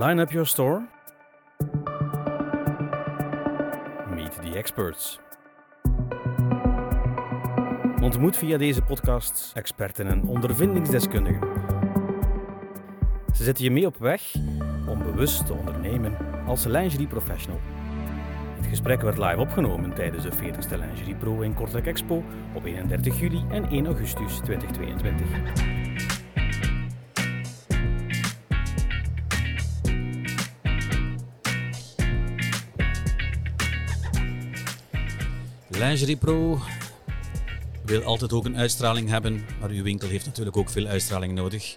Line up your store. Meet the experts. Ontmoet via deze podcast experten en ondervindingsdeskundigen. Ze zetten je mee op weg om bewust te ondernemen als lingerie professional. Het gesprek werd live opgenomen tijdens de 40ste Lingerie Pro in Kortrijk Expo op 31 juli en 1 augustus 2022. Lingerie Pro wil altijd ook een uitstraling hebben, maar uw winkel heeft natuurlijk ook veel uitstraling nodig.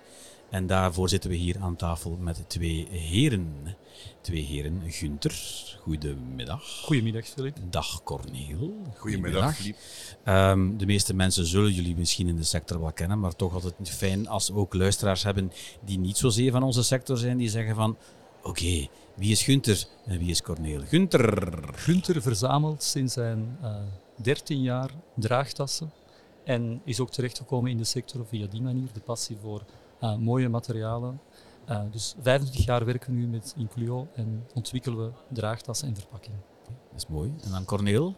En daarvoor zitten we hier aan tafel met twee heren. Twee heren. Gunther, goedemiddag. Goedemiddag, Filip. Dag Corneel. Goedemiddag, Filip. Um, de meeste mensen zullen jullie misschien in de sector wel kennen, maar toch altijd fijn als we ook luisteraars hebben die niet zozeer van onze sector zijn, die zeggen van oké, wie is Gunther en wie is Corneel? Gunther. Gunther verzamelt sinds zijn uh, 13 jaar draagtassen en is ook terechtgekomen in de sector via die manier, de passie voor uh, mooie materialen. Uh, dus 25 jaar werken we nu met Inclio en ontwikkelen we draagtassen en verpakkingen. Dat is mooi. En dan Corneel?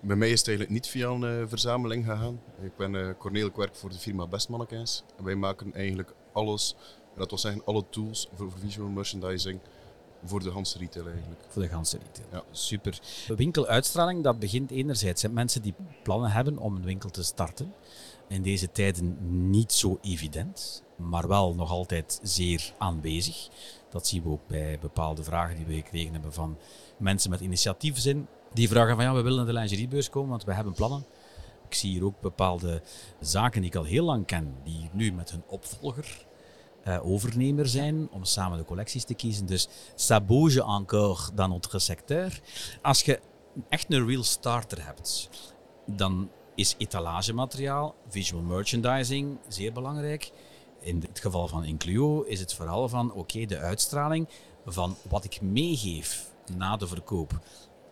Bij mij is het eigenlijk niet via een uh, verzameling gegaan. Ik ben uh, Corneel, ik werk voor de firma Bestmannekijns. En wij maken eigenlijk alles, dat wil zeggen alle tools voor, voor visual merchandising, voor de ganse retail eigenlijk. Voor de ganse retail. Ja. Super. Winkeluitstraling, dat begint enerzijds. Hè. Mensen die plannen hebben om een winkel te starten. In deze tijden niet zo evident, maar wel nog altijd zeer aanwezig. Dat zien we ook bij bepaalde vragen die we gekregen hebben van mensen met initiatiefzin. Die vragen van ja, we willen naar de lingeriebeurs komen, want we hebben plannen. Ik zie hier ook bepaalde zaken die ik al heel lang ken, die nu met hun opvolger uh, overnemer zijn om samen de collecties te kiezen. Dus ça bouge encore dans notre secteur. Als je echt een real starter hebt, dan is etalagemateriaal, visual merchandising zeer belangrijk. In het geval van Incluo is het vooral van oké, de uitstraling van wat ik meegeef na de verkoop.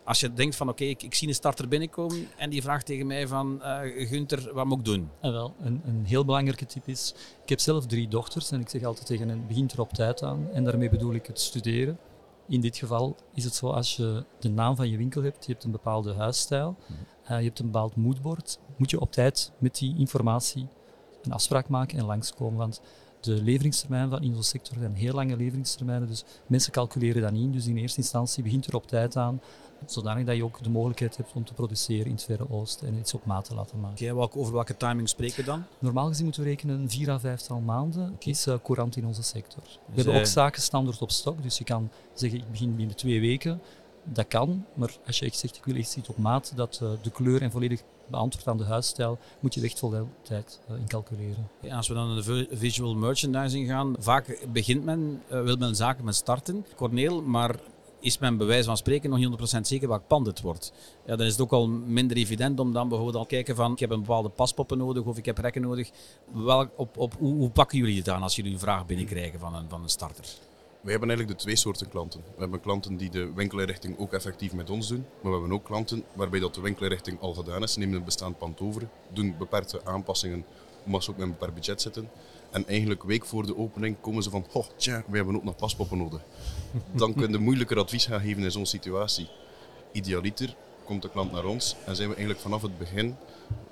Als je denkt van oké, okay, ik, ik, zie een starter binnenkomen en die vraagt tegen mij van uh, Gunther, wat moet ik doen? En wel, een, een heel belangrijke tip is, ik heb zelf drie dochters en ik zeg altijd tegen hen, begin er op tijd aan. En daarmee bedoel ik het studeren. In dit geval is het zo, als je de naam van je winkel hebt, je hebt een bepaalde huisstijl, uh, je hebt een bepaald moodboard, moet je op tijd met die informatie een afspraak maken en langskomen. Want de leveringstermijnen van in onze sector zijn heel lange leveringstermijnen, dus mensen calculeren dat niet. Dus in eerste instantie begint er op tijd aan, zodanig dat je ook de mogelijkheid hebt om te produceren in het Verre Oosten en iets op maat te laten maken. Okay, over welke timing spreken we dan? Normaal gezien moeten we rekenen vier à vijftal maanden. Okay. is uh, courant in onze sector. Dus we hebben ook zaken standaard op stok, dus je kan zeggen ik begin binnen twee weken. Dat kan, maar als je echt zegt ik wil echt iets op maat dat uh, de kleur en volledig beantwoordt aan de huisstijl, moet je echt vol tijd uh, in calculeren. Als we dan naar de visual merchandising gaan, vaak begint men, uh, wil men zaken met starten, Corneel, maar is men bij wijze van spreken nog niet 100% zeker welk pand het wordt. Ja, dan is het ook al minder evident om dan bijvoorbeeld al kijken van ik heb een bepaalde paspoppen nodig of ik heb rekken nodig. Welk, op, op, hoe, hoe pakken jullie het aan als jullie een vraag binnenkrijgen van een, van een starter? We hebben eigenlijk de twee soorten klanten. We hebben klanten die de winkelinrichting ook effectief met ons doen. Maar we hebben ook klanten waarbij dat de winkelinrichting al gedaan is. Ze nemen een bestaand pand over, doen beperkte aanpassingen omdat ze ook met een beperkt budget zitten. En eigenlijk week voor de opening komen ze van, oh tja, we hebben ook nog paspoppen nodig. Dan kun je moeilijker advies gaan geven in zo'n situatie. Idealiter komt de klant naar ons en zijn we eigenlijk vanaf het begin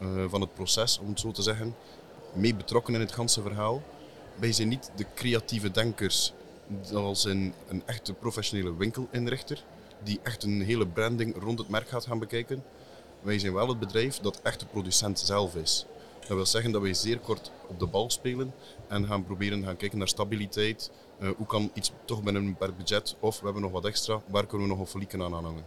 uh, van het proces, om het zo te zeggen, mee betrokken in het ganse verhaal. Wij zijn niet de creatieve denkers als een, een echte professionele winkelinrichter die echt een hele branding rond het merk gaat gaan bekijken. Wij zijn wel het bedrijf dat echt de producent zelf is. Dat wil zeggen dat wij zeer kort op de bal spelen en gaan proberen gaan kijken naar stabiliteit. Uh, hoe kan iets toch binnen een beperkt budget of we hebben nog wat extra, waar kunnen we nog een folieken aan aanhangen.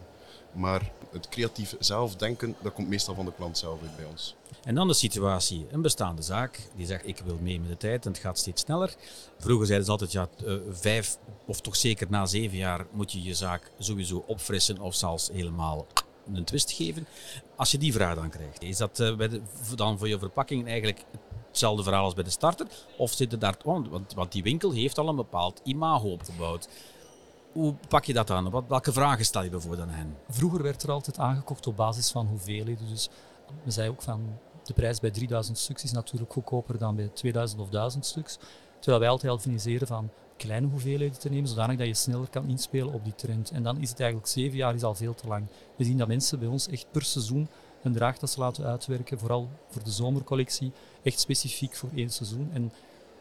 Maar het creatief zelf denken, dat komt meestal van de klant zelf uit bij ons. En dan de situatie. Een bestaande zaak die zegt ik wil mee met de tijd en het gaat steeds sneller. Vroeger zeiden ze altijd ja, uh, vijf of toch zeker na zeven jaar moet je je zaak sowieso opfrissen of zelfs helemaal een twist geven. Als je die vraag dan krijgt, is dat de, dan voor je verpakking eigenlijk hetzelfde verhaal als bij de starter? Of zit er daar, want, want die winkel heeft al een bepaald imago opgebouwd. Hoe pak je dat aan? Wat, welke vragen stel je bijvoorbeeld aan hen? Vroeger werd er altijd aangekocht op basis van hoeveelheden. Dus we zeiden ook van de prijs bij 3000 stuks is natuurlijk goedkoper dan bij 2000 of 1000 stuks. Terwijl wij altijd adviseren van kleine hoeveelheden te nemen, zodanig dat je sneller kan inspelen op die trend. En dan is het eigenlijk zeven jaar is al veel te lang. We zien dat mensen bij ons echt per seizoen een draagtas laten uitwerken, vooral voor de zomercollectie, echt specifiek voor één seizoen. En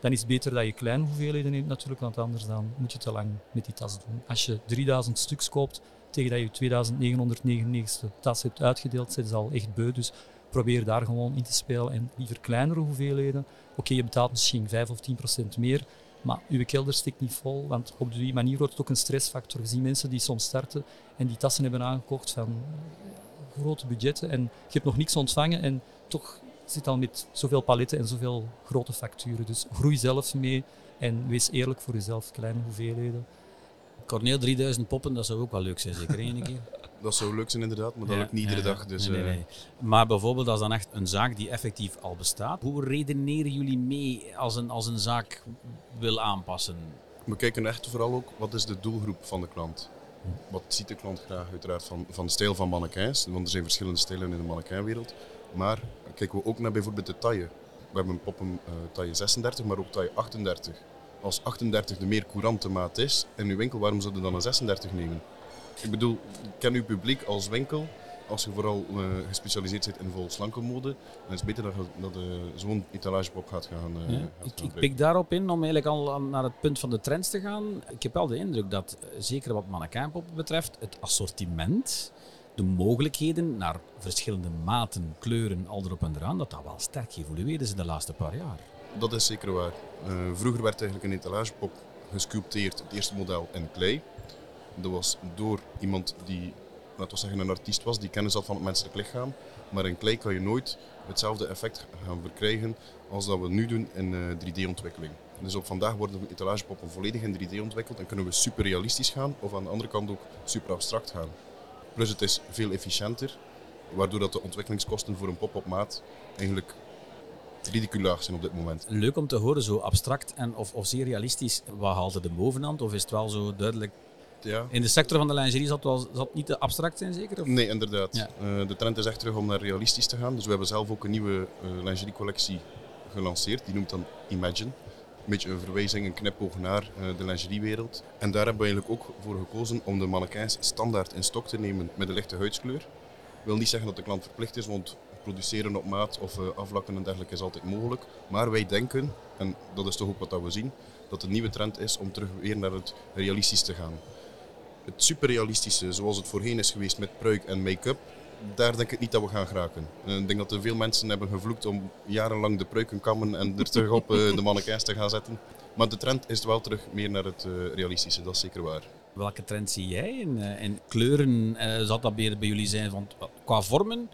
dan is het beter dat je kleine hoeveelheden neemt natuurlijk, want anders dan moet je te lang met die tas doen. Als je 3000 stuks koopt, tegen dat je 2999 tas hebt uitgedeeld, zit ze al echt beu. Dus probeer daar gewoon in te spelen en liever kleinere hoeveelheden. Oké, je betaalt misschien 5 of 10 procent meer, maar uw kelder stikt niet vol, want op die manier wordt het ook een stressfactor. We zien mensen die soms starten en die tassen hebben aangekocht van grote budgetten en je hebt nog niks ontvangen en toch zit al met zoveel paletten en zoveel grote facturen. Dus groei zelf mee en wees eerlijk voor jezelf, kleine hoeveelheden. Corneel 3000 poppen, dat zou ook wel leuk zijn, zeker één keer. Dat zou leuk zijn inderdaad, maar dat ook niet iedere dag. Dus, nee, nee, eh, nee. Maar bijvoorbeeld als dan echt een zaak die effectief al bestaat, hoe redeneren jullie mee als een, als een zaak wil aanpassen? we kijken echt vooral ook wat is de doelgroep van de klant. Wat ziet de klant graag uiteraard van, van de stijl van mannequins, want er zijn verschillende stijlen in de mannequinwereld. Maar kijken we ook naar bijvoorbeeld de taille. We hebben poppen uh, taille 36, maar ook taille 38. Als 38 de meer courante maat is in uw winkel, waarom zou je dan een 36 nemen? Ik bedoel, ken uw publiek als winkel, als je vooral uh, gespecialiseerd bent in vol slanke mode, dan is het beter dat, je, dat uh, zo'n etalagepop gaat gaan. Uh, ja, gaat ik, ik pik daarop in om eigenlijk al naar het punt van de trends te gaan. Ik heb wel de indruk dat, zeker wat mannequinpoppen betreft, het assortiment, de mogelijkheden naar verschillende maten, kleuren, al erop en eraan, dat dat wel sterk geëvolueerd is in de laatste paar jaar. Dat is zeker waar. vroeger werd eigenlijk een etalagepop gesculpteerd, het eerste model in klei. Dat was door iemand die, laten we zeggen, een artiest was, die kennis had van het menselijk lichaam. Maar in klei kan je nooit hetzelfde effect gaan verkrijgen als dat we nu doen in uh, 3D-ontwikkeling. Dus op vandaag worden de etalagepoppen volledig in 3D ontwikkeld en kunnen we super realistisch gaan of aan de andere kant ook super abstract gaan. Plus het is veel efficiënter, waardoor dat de ontwikkelingskosten voor een pop op maat eigenlijk ridiculair zijn op dit moment. Leuk om te horen, zo abstract en of, of zeer realistisch. Wat haalt de bovenhand? Of is het wel zo duidelijk ja. In de sector van de lingerie zal het, wel, zal het niet te abstract zijn, zeker? Of? Nee, inderdaad. Ja. Uh, de trend is echt terug om naar realistisch te gaan. Dus we hebben zelf ook een nieuwe uh, lingeriecollectie gelanceerd. Die noemt dan Imagine. Een beetje een verwijzing, een knipoog naar uh, de lingeriewereld. En daar hebben we eigenlijk ook voor gekozen om de mannequins standaard in stok te nemen met een lichte huidskleur. Wil niet zeggen dat de klant verplicht is, want produceren op maat of aflakken en dergelijke is altijd mogelijk. Maar wij denken, en dat is toch ook wat we zien, dat de nieuwe trend is om terug weer naar het realistisch te gaan het superrealistische, zoals het voorheen is geweest met pruik en make-up, daar denk ik niet dat we gaan geraken. En ik denk dat er veel mensen hebben gevloekt om jarenlang de pruiken kammen en er terug op de mannequins te gaan zetten. Maar de trend is wel terug meer naar het realistische, dat is zeker waar. Welke trend zie jij in, in kleuren? Uh, zal dat bij, bij jullie zijn? Want qua vormen?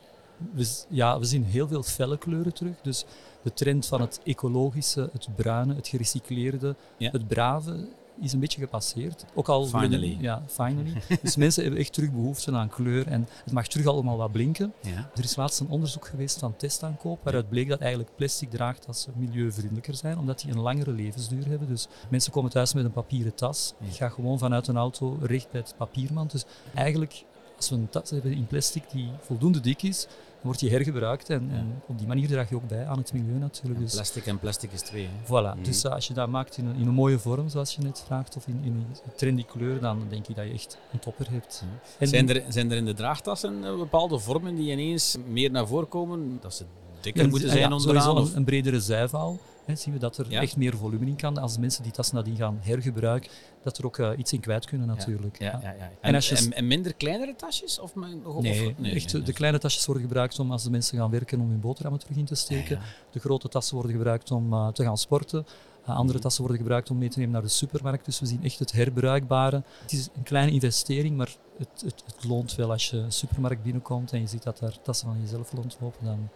We, ja, we zien heel veel felle kleuren terug. Dus de trend van het ecologische, het bruine, het gerecycleerde, ja. het brave is een beetje gepasseerd. Ook al finally. ja, finally. dus mensen hebben echt terug behoefte aan kleur en het mag terug allemaal wat blinken. Ja. Er is laatst een onderzoek geweest van testaankoop waaruit bleek dat eigenlijk plastic draagtassen milieuvriendelijker zijn, omdat die een langere levensduur hebben. Dus mensen komen thuis met een papieren tas. Je gaat gewoon vanuit een auto recht bij het papiermand. Dus eigenlijk, als we een tas hebben in plastic die voldoende dik is, dan wordt die hergebruikt en, en, op die manier draag je ook bij aan het milieu natuurlijk. Dus, plastic en plastic is twee. Hè? Voilà, mm. dus als je dat maakt in een, in een, mooie vorm, zoals je net vraagt, of in, in een trendy kleur, dan denk ik dat je echt een topper hebt. Mm. Zijn, er, zijn er in de draagtassen uh, bepaalde vormen die ineens meer naar voren komen? Dat ze dikker moeten zijn ja, onderaan? Een, een bredere zijval. He, zien we dat er ja. echt meer volume in kan. Als mensen die tassen nadien gaan hergebruiken, dat er ook uh, iets in kwijt kunnen natuurlijk. Ja, ja, en, en, als je en, en, minder kleinere tasjes? Of, of, nee, nee, echt, nee, de kleine tasjes worden gebruikt om als de mensen gaan werken om hun boterhammen terug in te steken. De grote tassen worden gebruikt om uh, te gaan sporten. Uh, andere mm. tassen worden gebruikt om mee te nemen naar de supermarkt. Dus we zien echt het herbruikbare. Het is een kleine investering, maar het, het, het loont wel als je een supermarkt binnenkomt en je ziet dat daar tassen van jezelf rondlopen. Dan,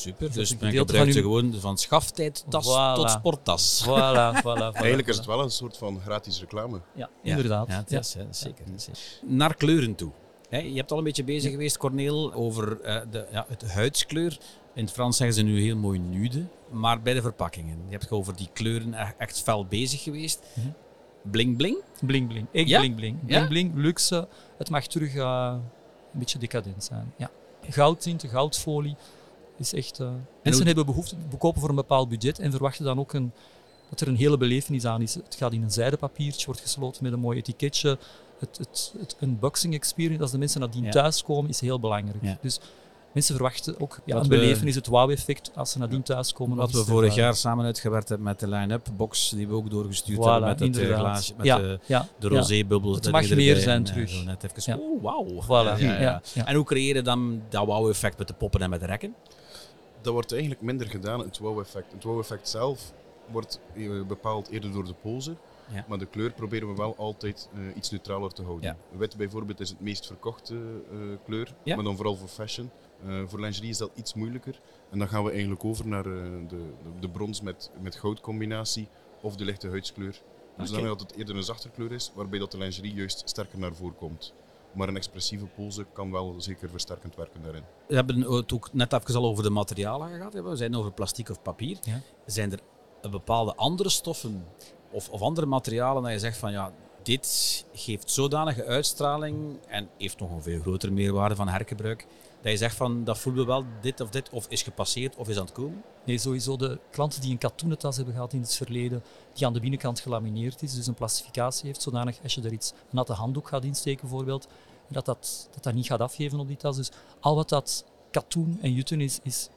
Super, dus men gebruikt ze gewoon van schafttijdtas voilà. tot sporttas. Voilà, voilà, voilà, Eigenlijk is het wel een soort van gratis reclame. Ja, inderdaad. Ja, ja, is, zeker, zeker. Naar kleuren toe. je hebt al een beetje bezig geweest, Corneel, over uh, de, ja, het huidskleur. In het Frans zeggen ze nu heel mooi nude, maar bij de verpakkingen. Je hebt over die kleuren echt fel bezig geweest. -hmm. Bling bling? Bling bling. Ik ja? bling bling. Bling bling, luxe. Het mag terug uh, een beetje decadent zijn. Ja. Goudtinten, goudfolie is echt, uh, mensen hebben behoefte, we kopen voor een bepaald budget en verwachten dan ook een, dat er een hele belevenis aan is. Het gaat in een zijden papiertje, wordt gesloten met een mooi etiketje. Het, het, het unboxing experience, als de mensen nadien Ja. thuiskomen, is heel belangrijk. Ja. Dus mensen verwachten ook ja, Wat een belevenis, het wow-effect, als ze nadien thuiskomen. Wat nog we vorig jaar samen uitgewerkt hebben met de line-up box, die we ook doorgestuurd Voilà, hebben met het eh, glaasje, met ja, de, ja, de rosébubbels. Het dat mag meer erbij zijn en, eh, terug. net even, Ja. oh, wauw. Voilà, Ja, ja. ja, ja. En hoe creëer je dan dat wow-effect met de poppen en met de rekken? Dat wordt eigenlijk minder gedaan, het wow-effect. Het wow-effect zelf wordt eh, bepaald eerder door de pose. Ja. Maar de kleur proberen we wel altijd eh, iets neutraler te houden. Ja. Wit bijvoorbeeld is het meest verkochte eh, kleur, Ja. maar dan vooral voor fashion. Voor lingerie is dat iets moeilijker. En dan gaan we eigenlijk over naar de, de, de brons met, met goudcombinatie of de lichte huidskleur. Dus Oké. dan dat het eerder een zachter kleur is, waarbij dat de lingerie juist sterker naar voren komt. Maar een expressieve pose kan wel zeker versterkend werken daarin. We hebben het ook net even al over de materialen gehad. We zijn over plastic of papier. Ja. Zijn er bepaalde andere stoffen of, of andere materialen dat je zegt van ja, dit geeft zodanige uitstraling en heeft nog een veel grotere meerwaarde van hergebruik. Dat je zegt van dat voelen we wel dit of dit, of is gepasseerd of is aan het komen. Nee, sowieso de klanten die een katoenen tas hebben gehad in het verleden, die aan de binnenkant gelamineerd is, dus een plastificatie heeft, zodanig als je er iets, natte handdoek gaat insteken bijvoorbeeld, dat dat, dat dat niet gaat afgeven op die tas. Dus al wat dat katoen en jutten is, is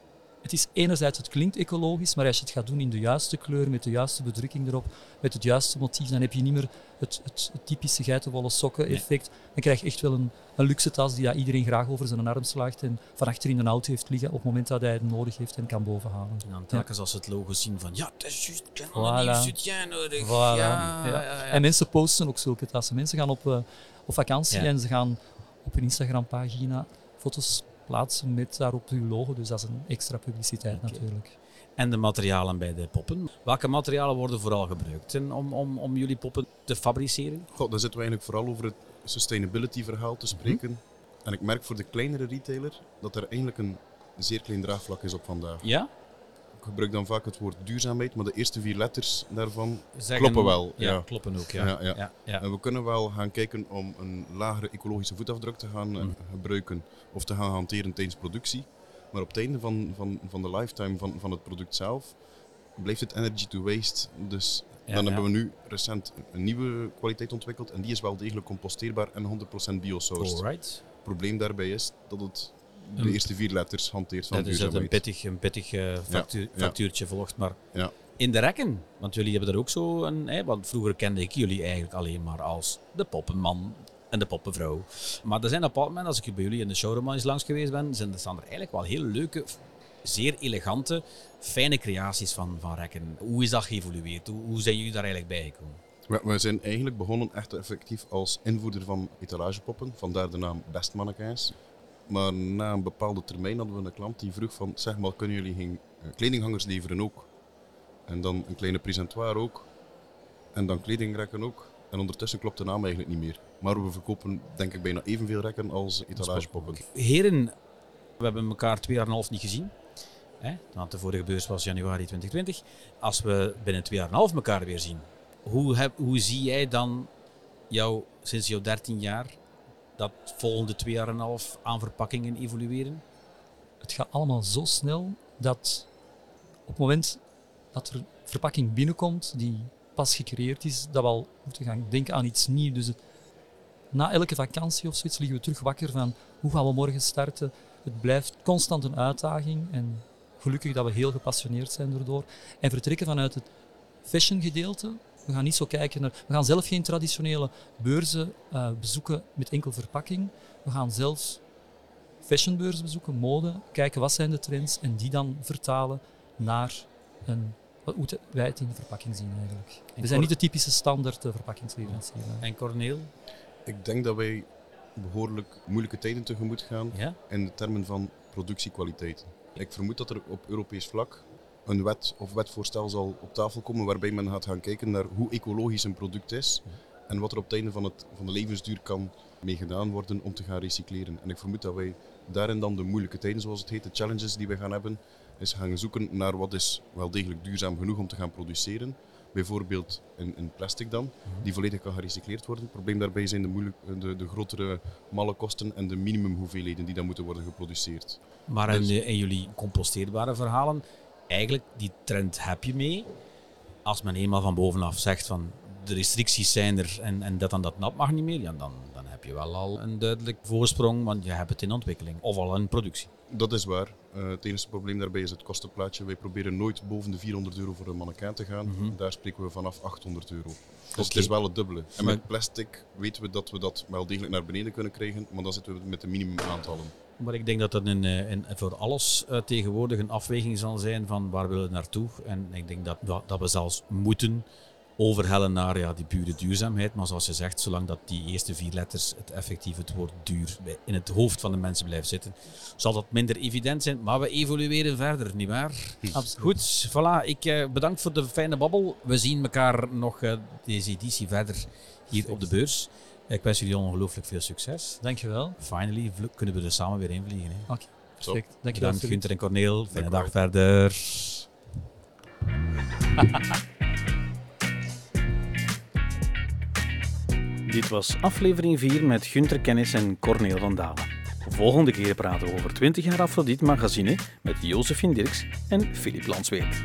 het is enerzijds, het klinkt ecologisch, maar als je het gaat doen in de juiste kleur, met de juiste bedrukking erop, met het juiste motief, dan heb je niet meer het, het, het typische geitenwolle sokken effect. Dan krijg je echt wel een, een luxe tas die dat iedereen graag over zijn arm slaagt en van achter in een auto heeft liggen op het moment dat hij het nodig heeft en kan bovenhalen. En dan telkens als ze het logo zien van ja, het is juist, ik heb Voilà. een nodig. Voilà, Ja. En mensen posten ook zulke tassen. Mensen gaan op, eh, op vakantie en ze gaan op hun Instagram-pagina foto's plaatsen met daarop hun logo. Dus dat is een extra publiciteit natuurlijk. En de materialen bij de poppen. Welke materialen worden vooral gebruikt en om, om, om jullie poppen te fabriceren? God, dan zitten we eigenlijk vooral over het sustainability verhaal te spreken. Mhm. En ik merk voor de kleinere retailer dat er eigenlijk een zeer klein draagvlak is op vandaag. Ja? Ik gebruik dan vaak het woord duurzaamheid, maar de eerste vier letters daarvan Zeggen- kloppen wel. Ja, Ja. kloppen ook. Ja. Ja, ja. En we kunnen wel gaan kijken om een lagere ecologische voetafdruk te gaan eh, Mhm. gebruiken of te gaan hanteren tijdens productie. Maar op het einde van, van, van de lifetime van, van het product zelf blijft het energy to waste. Dus Ja, dan ja. hebben we nu recent een nieuwe kwaliteit ontwikkeld en die is wel degelijk composteerbaar en 100% biosourced. Alright. Het probleem daarbij is dat het de eerste vier letters hanteert van Dat is dat een duurzaamheid. pittig, een pittig eh, factuur, ja. factuurtje volgt. Maar Ja. in de rekken, want jullie hebben er ook zo een... Hè, want vroeger kende ik jullie eigenlijk alleen maar als de poppenman en de poppenvrouw. Maar er zijn op een moment, als ik bij jullie in de showroom eens langs geweest ben, zijn er staan er eigenlijk wel heel leuke, zeer elegante, fijne creaties van, van rekken. Hoe is dat geëvolueerd? Hoe, hoe zijn jullie daar eigenlijk bij gekomen? We, zijn eigenlijk begonnen echt effectief als invoerder van etalagepoppen, vandaar de naam Best. Maar na een bepaalde termijn hadden we een klant die vroeg van, zeg maar, kunnen jullie geen eh, kledinghangers leveren ook? En dan een kleine presentoir ook. En dan kledingrekken ook. En ondertussen klopt de naam eigenlijk niet meer. Maar we verkopen denk ik bijna evenveel rekken als etalagepoppen. Heren, we hebben elkaar twee jaar en een half niet gezien. Hè? Want de vorige beurs was januari 2020. Als we binnen twee jaar en een half elkaar weer zien, hoe, heb, hoe zie jij dan jou, sinds jouw 13 jaar, dat volgende twee jaar en een half aan verpakkingen evolueren? Het gaat allemaal zo snel dat op het moment dat er een verpakking binnenkomt die pas gecreëerd is, dat we al moeten gaan denken aan iets nieuws. Dus na elke vakantie of zoiets liggen we terug wakker van hoe gaan we morgen starten. Het blijft constant een uitdaging en gelukkig dat we heel gepassioneerd zijn daardoor. En vertrekken vanuit het fashion gedeelte. We gaan niet zo kijken naar... We gaan zelf geen traditionele beurzen eh, bezoeken met enkel verpakking. We gaan zelfs fashionbeurs bezoeken, mode, kijken wat zijn de trends en die dan vertalen naar een, wat hoe wij het in de verpakking zien eigenlijk. We zijn niet de typische standaard eh, verpakkingsleverancier. En Corneel? Ik denk dat wij behoorlijk moeilijke tijden tegemoet gaan Ja? in de termen van productiekwaliteit. Ik vermoed dat er op Europees vlak een wet of wetvoorstel zal op tafel komen waarbij men gaat gaan kijken naar hoe ecologisch een product is en wat er op het einde van, het, van de levensduur kan mee gedaan worden om te gaan recycleren. En ik vermoed dat wij daarin dan de moeilijke tijden, zoals het heet, de challenges die we gaan hebben, is gaan zoeken naar wat is wel degelijk duurzaam genoeg om te gaan produceren. Bijvoorbeeld in, in plastic dan, die volledig kan gerecycleerd worden. Het probleem daarbij zijn de, moeilijk, de, de grotere malle kosten en de minimumhoeveelheden die dan moeten worden geproduceerd. Maar in, Dus- in jullie composteerbare verhalen, eigenlijk die trend heb je mee. als men eenmaal van bovenaf zegt van de restricties zijn er en, en dat en dat nat mag niet meer, ja, dan, dan heb je wel al een duidelijk voorsprong, want je hebt het in ontwikkeling of al in productie. Dat is waar. Uh, het enige probleem daarbij is het kostenplaatje. Wij proberen nooit boven de 400 euro voor een mannequin te gaan. Mhm. Daar spreken we vanaf 800 euro. Dus het is wel het dubbele. En met plastic weten we dat we dat wel degelijk naar beneden kunnen krijgen, maar dan zitten we met de minimumaantallen. Maar ik denk dat dat een, eh, voor alles eh, tegenwoordig een afweging zal zijn van waar willen we naartoe. En ik denk dat, dat, dat we zelfs moeten overhellen naar ja, die pure duurzaamheid. Maar zoals je zegt, zolang dat die eerste vier letters, het effectief het woord duur, in het hoofd van de mensen blijft zitten, zal dat minder evident zijn. Maar we evolueren verder, nietwaar? Absoluut. Goed, voilà. Ik eh, bedankt voor de fijne babbel. We zien elkaar nog eh, deze editie verder hier op de beurs. Ik wens jullie ongelooflijk veel succes. Dankjewel. Finally kunnen we er samen weer invliegen. Hè. Perfect. Dankjewel. Bedankt. Gunther en Corneel. Fijne dag verder. Dit was aflevering 4 met Gunter Kennis en Corneel van Dalen. Volgende keer praten we over 20 jaar Afrodite Magazine met Josephine Dirks en Filip Lansweert.